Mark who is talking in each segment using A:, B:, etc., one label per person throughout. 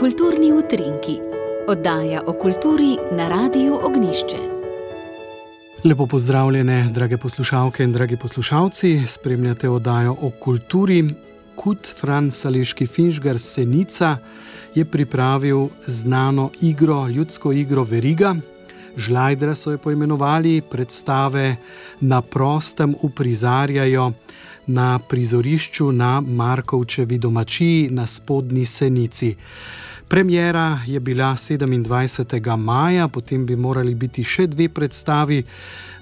A: Kulturni utrinki, oddaja o kulturi na Radiu Ognišče.
B: Lepo pozdravljene, drage poslušalke in dragi poslušalci. Spremljate oddajo o kulturi. Kut Fran Saleški Finžgar Senica je pripravil znano igro, ljudsko igro Veriga. Žlajdra so jo poimenovali, predstave na prostem uprizarjajo na prizorišču na Markovčevi domačiji na spodnji Senici. Premjera je bila 27. maja, potem bi morali biti še dve predstavi,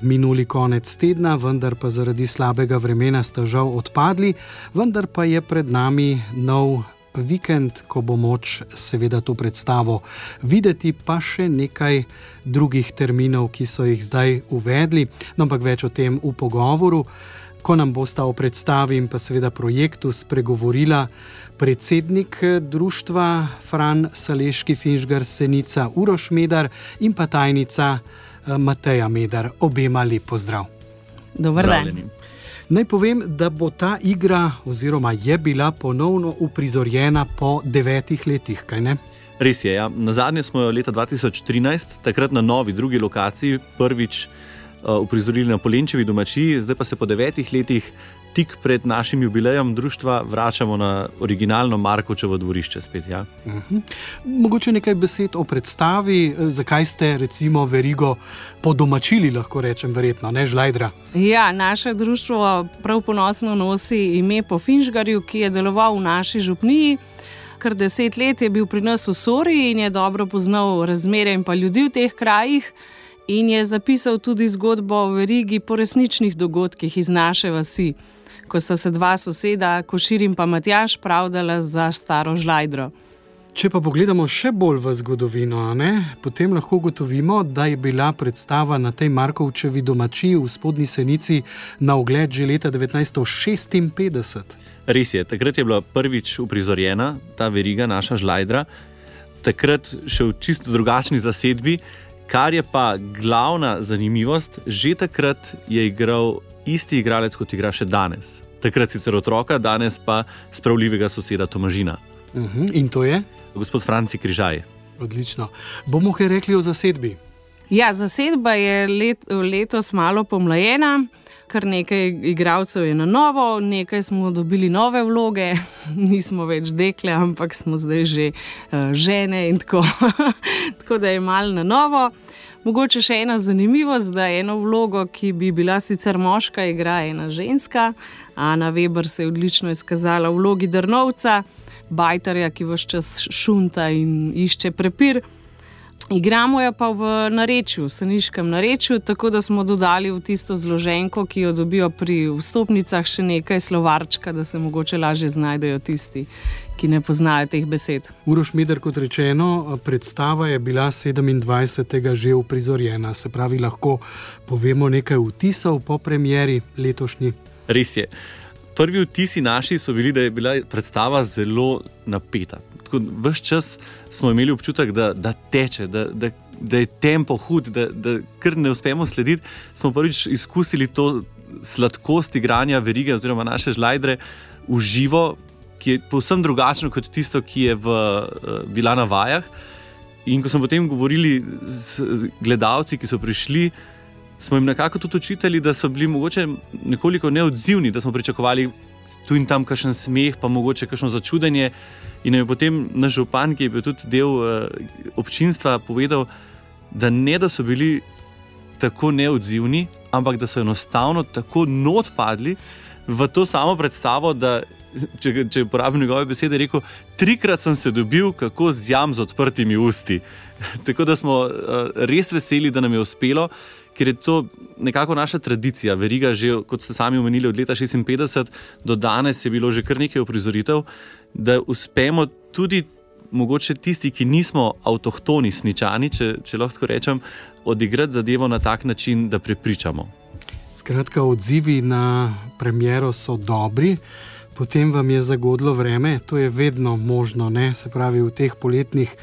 B: minuli konec tedna, vendar pa zaradi slabega vremena sta žal odpadli, vendar pa je pred nami nov vikend, ko bo moč seveda to predstavo videti, pa še nekaj drugih terminov, ki so jih zdaj uvedli, no, ampak več o tem v pogovoru ko nam bosta o predstavi in pa seveda projektu spregovorila predsednik društva Fran Saleški Finžgar Senica Uroš Medar in pa tajnica eh, Mateja Medar. Obema lep pozdrav.
C: Dobar dan.
B: Naj povem, da bo ta igra, oziroma je bila ponovno uprizorjena po devetih letih, kaj ne?
D: Res je. Ja. Na zadnje smo jo leta 2013, takrat na novi, drugi lokaciji, prvič uprizorili na Polenčevi domačiji, zdaj pa se po devetih letih, tik pred našim jubilejem društva, vračamo na originalno Markočevo dvorišče. Spet, ja. uh
B: mhm. -huh. Mogoče nekaj besed o predstavi, zakaj ste recimo verigo podomačili, lahko rečem, verjetno, ne žlajdra.
C: Ja, naše društvo prav ponosno nosi ime po Finžgarju, ki je deloval v naši župniji. Ker deset let je bil pri nas v Sori in je dobro poznal razmere in pa ljudi v teh krajih in je zapisal tudi zgodbo o verigi po resničnih dogodkih iz naše vasi, ko sta se dva soseda, Košir in pa Matjaš, pravdala za staro žlajdro.
B: Če pa pogledamo še bolj v zgodovino, ne, potem lahko ugotovimo, da je bila predstava na tej Markovčevi domačiji v spodnji Senici na ogled že leta 1956.
D: Res je, takrat je bila prvič uprizorjena ta veriga, naša žlajdra, takrat še v čisto drugačni zasedbi. Kar je pa glavna zanimivost, že takrat je igral isti igralec, kot igra še danes. Takrat sicer otroka, danes pa spravljivega soseda Tomažina.
B: Uh mhm, -huh. In to je?
D: Gospod Franci Križaj.
B: Odlično. Bomo kaj rekli o zasedbi?
C: Ja, zasedba je let, letos malo pomlajena kar nekaj igralcev je na novo, nekaj smo dobili nove vloge, nismo več dekle, ampak smo zdaj že uh, žene in tako. tako da je malo na novo. Mogoče še ena zanimivost, da eno vlogo, ki bi bila sicer moška, igra ena ženska. Ana Weber se je odlično izkazala v vlogi Drnovca, bajtarja, ki vse čas šunta in išče prepir. Igramo jo pa v narečju, seniškem narečju, tako da smo dodali v tisto zloženko, ki jo dobijo pri vstopnicah, še nekaj slovarčka, da se mogoče lažje znajdejo tisti, ki ne poznajo teh besed.
B: Uroš Meder, kot rečeno, predstava je bila 27. že uprizorjena, se pravi, lahko povemo nekaj vtisov po premjeri letošnji.
D: Res je. Prvi vtisi naši so bili, da je bila predstava zelo napeta vse čas smo imeli občutek, da, da teče, da, da, da je tempo hud, da, da kar ne uspemo slediti. Smo prvič izkusili to sladkost igranja verige oziroma naše žlajdre v živo, ki je povsem drugačno kot tisto, ki je v, uh, bila na vajah. In ko smo potem govorili z gledalci, ki so prišli, smo jim nekako tudi učitali, da so bili mogoče nekoliko neodzivni, da smo pričakovali tu in tam kakšen smeh, pa mogoče kakšno začudenje. In je potem naš župan, ki je bil tudi del uh, občinstva, povedal, da ne da so bili tako neodzivni, ampak da so enostavno tako notpadli v to samo predstavo, da če, če uporabim njegove besede, rekel, trikrat sem se dobil, kako z jam z odprtimi usti. tako da smo uh, res veseli, da nam je uspelo. Ker je to nekako naša tradicija, veriga, že kot ste sami omenili, od leta 56 do danes je bilo že kar nekaj uprizoritev, da uspemo tudi, mogoče tisti, ki nismo avtohtoni sničani, če, če lahko rečem, odigrati zadevo na tak način, da prepričamo.
B: Skratka, odzivi na premjero so dobri potem vam je zagodlo vreme, to je vedno možno, ne? se pravi v teh poletnih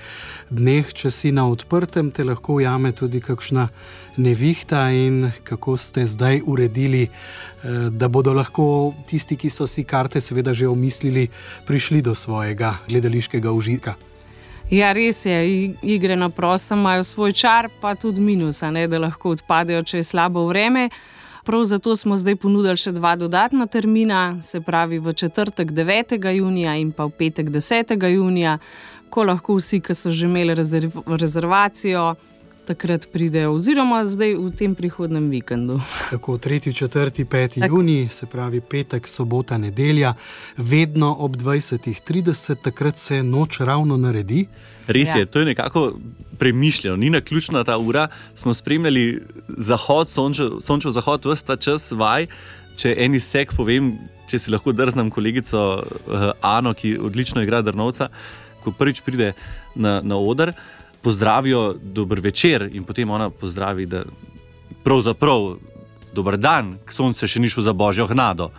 B: dneh, če si na odprtem, te lahko ujame tudi kakšna nevihta in kako ste zdaj uredili, eh, da bodo lahko tisti, ki so si karte seveda že omislili, prišli do svojega gledališkega užitka.
C: Ja, res je, igre na prostem imajo svoj čar, pa tudi minus, ne, da lahko odpadejo, če je slabo vreme. Prav zato smo zdaj ponudili še dva dodatna termina, se pravi v četrtek 9. junija in pa v petek 10. junija, ko lahko vsi, ki so že imeli rezerv rezervacijo, takrat pridejo, oziroma zdaj v tem prihodnem vikendu.
B: Tako 3., 4., 5. juni, se pravi petek, sobota, nedelja, vedno ob 20:30, takrat se noč ravno naredi.
D: Res ja. je, to je nekako premišljeno, ni na ključna ta ura. Smo spremljali zahod, sončev zahod, vse ta čas vaj. Če eni sek povem, če si lahko drznem kolegico uh, Ano, ki odlično igra Drnovca, ko prvič pride na, na oder, pozdravijo dober večer in potem ona pozdravi, da pravzaprav dober dan, k soncu še ni šlo za božjo gnado.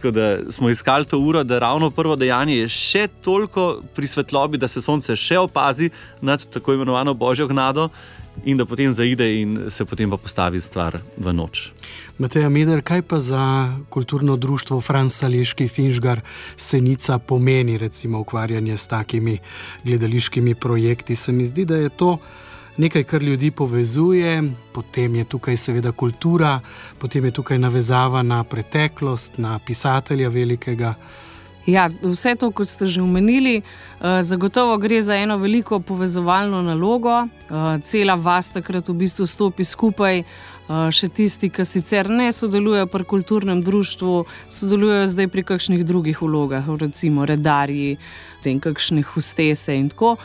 D: Tako da smo iskali to uro, da ravno prvo dejanje je še toliko pri svetlobi, da se sonce še opazi nad tako imenovano božjo gnado. In da potem zaide, in se potem pa postavi stvar v noč.
B: Matej Meder, kaj pa za kulturno društvo Fransaleški Finžgar Senica pomeni, recimo, ukvarjanje s takimi gledališkimi projekti? Se mi zdi, da je to nekaj, kar ljudi povezuje, potem je tukaj seveda kultura, potem je tukaj navezava na preteklost, na pisatelja velikega.
C: Ja, vse to, kot ste že omenili, eh, zagotovo gre za eno veliko povezovalno nalogo. Eh, cela vas takrat v bistvu stopi skupaj, eh, še tisti, ki sicer ne sodelujejo pri kulturnem društvu, sodelujejo zdaj pri kakšnih drugih vlogah, recimo redarji, tem kakšnih hustese in tako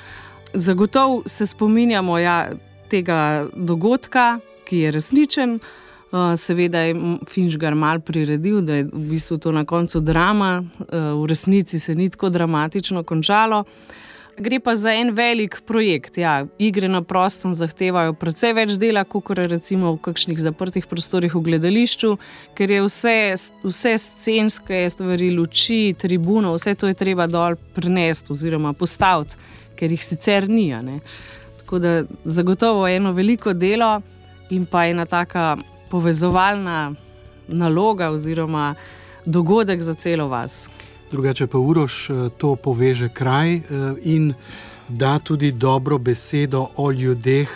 C: zagotovo se spominjamo ja, tega dogodka, ki je resničen. Uh, seveda je Finžgar mal priredil, da je v bistvu to na koncu drama, uh, v resnici se ni tako dramatično končalo. Gre pa za en velik projekt. Ja, igre na prostem zahtevajo precej več dela, kot recimo v kakšnih zaprtih prostorih v gledališču, ker je vse, vse scenske stvari, luči, tribuno, vse to je treba dol prenesti oziroma postaviti ker jih sicer ni. Tako da zagotovo je eno veliko delo in pa ena taka povezovalna naloga oziroma dogodek za celo vas.
B: Drugače pa urož eh, to poveže kraj eh, in da tudi dobro besedo o ljudeh,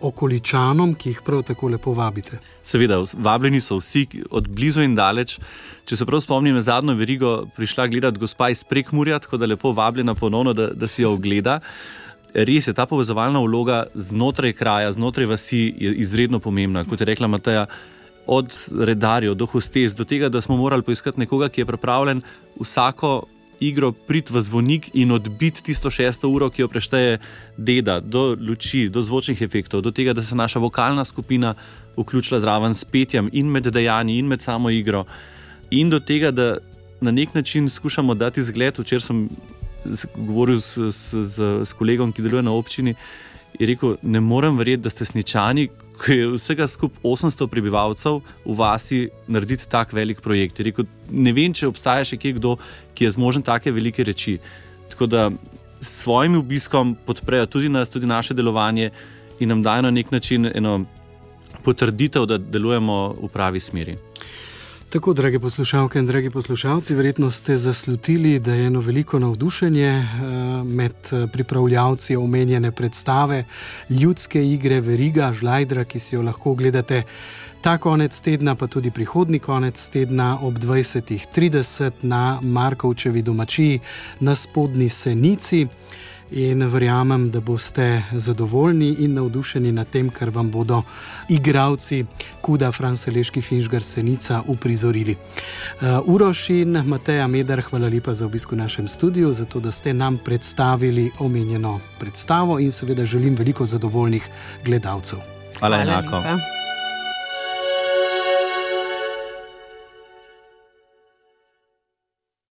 B: okoličanom, ki jih prav tako lepo vabite.
D: Seveda, vabljeni so vsi od blizu in daleč. Če se prav spomnim, na zadnjo verigo prišla gledati gospa iz Prekmurja, tako da lepo vabljena ponovno, da, da si jo ogleda. Res je, ta povezovalna vloga znotraj kraja, znotraj vasi je izredno pomembna. Kot je rekla Mateja, od redarjev do hostes, do tega, da smo morali poiskati nekoga, ki je pripravljen vsako igro priti v zvonik in odbiti tisto šesto uro, ki jo prešteje deda, do luči, do zvočnih efektov, do tega, da se naša vokalna skupina vključila zraven s petjem in med dejanji in med samo igro, in do tega, da na nek način skušamo dati zgled. Včeraj sem govoril s, s, s, s kolegom, ki deluje na občini. Je rekel, ne morem verjeti, da ste sničani, ki je vsega skupaj 800 prebivalcev v vasi, narediti tako velik projekt. Rekel, ne vem, če obstaja še kdo, ki je zmožen take velike reči. Tako da s svojim obiskom podprejo tudi nas, tudi naše delovanje in nam dajo na nek način eno potrditev, da delujemo v pravi smeri.
B: Tako, drage poslušalke in dragi poslušalci, verjetno ste zaslutili, da je eno veliko navdušenje eh, med eh, pripravljavci omenjene predstave ljudske igre Veriga Žlajdra, ki si jo lahko gledate ta konec tedna, pa tudi prihodni konec tedna ob 20.30 na Markovčevi domačiji na spodnji Senici in verjamem, da boste zadovoljni in navdušeni nad tem, kar vam bodo igravci Kuda, Franceleški Finžgar Senica uprizorili. Uh, Uroš in Mateja Medar, hvala lepa za obisk v našem studiu, za to, da ste nam predstavili omenjeno predstavo in seveda želim veliko zadovoljnih gledalcev.
D: Hvala enako. Hvala